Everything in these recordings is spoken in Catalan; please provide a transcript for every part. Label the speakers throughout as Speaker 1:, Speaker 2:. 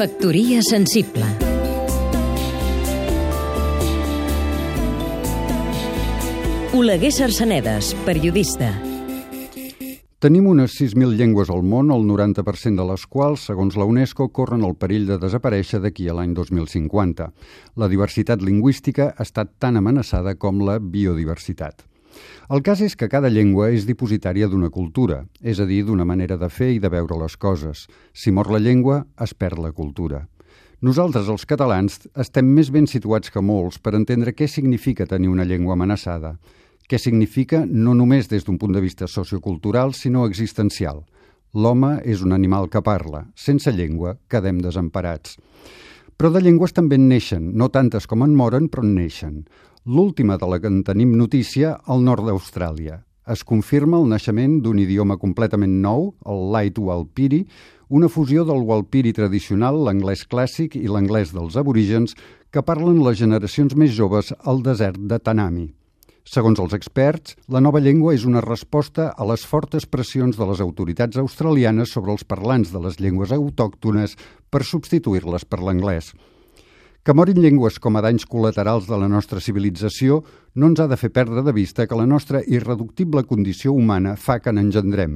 Speaker 1: Factoria sensible Oleguer Sarsenedes, periodista
Speaker 2: Tenim unes 6.000 llengües al món, el 90% de les quals, segons la UNESCO, corren el perill de desaparèixer d'aquí a l'any 2050. La diversitat lingüística ha estat tan amenaçada com la biodiversitat. El cas és que cada llengua és dipositària d'una cultura, és a dir, d'una manera de fer i de veure les coses. Si mor la llengua, es perd la cultura. Nosaltres, els catalans, estem més ben situats que molts per entendre què significa tenir una llengua amenaçada, què significa no només des d'un punt de vista sociocultural, sinó existencial. L'home és un animal que parla. Sense llengua quedem desemparats. Però de llengües també en neixen, no tantes com en moren, però en neixen. L'última de la que en tenim notícia, al nord d'Austràlia. Es confirma el naixement d'un idioma completament nou, el Light Walpiri, una fusió del Walpiri tradicional, l'anglès clàssic i l'anglès dels aborígens que parlen les generacions més joves al desert de Tanami. Segons els experts, la nova llengua és una resposta a les fortes pressions de les autoritats australianes sobre els parlants de les llengües autòctones per substituir-les per l'anglès. Que morin llengües com a danys col·laterals de la nostra civilització no ens ha de fer perdre de vista que la nostra irreductible condició humana fa que n'engendrem,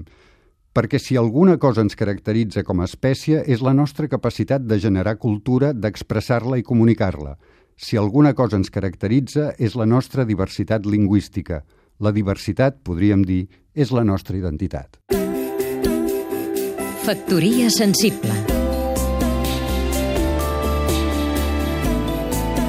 Speaker 2: perquè si alguna cosa ens caracteritza com a espècie és la nostra capacitat de generar cultura, d'expressar-la i comunicar-la. Si alguna cosa ens caracteritza és la nostra diversitat lingüística. La diversitat, podríem dir, és la nostra identitat.
Speaker 1: Factoria sensible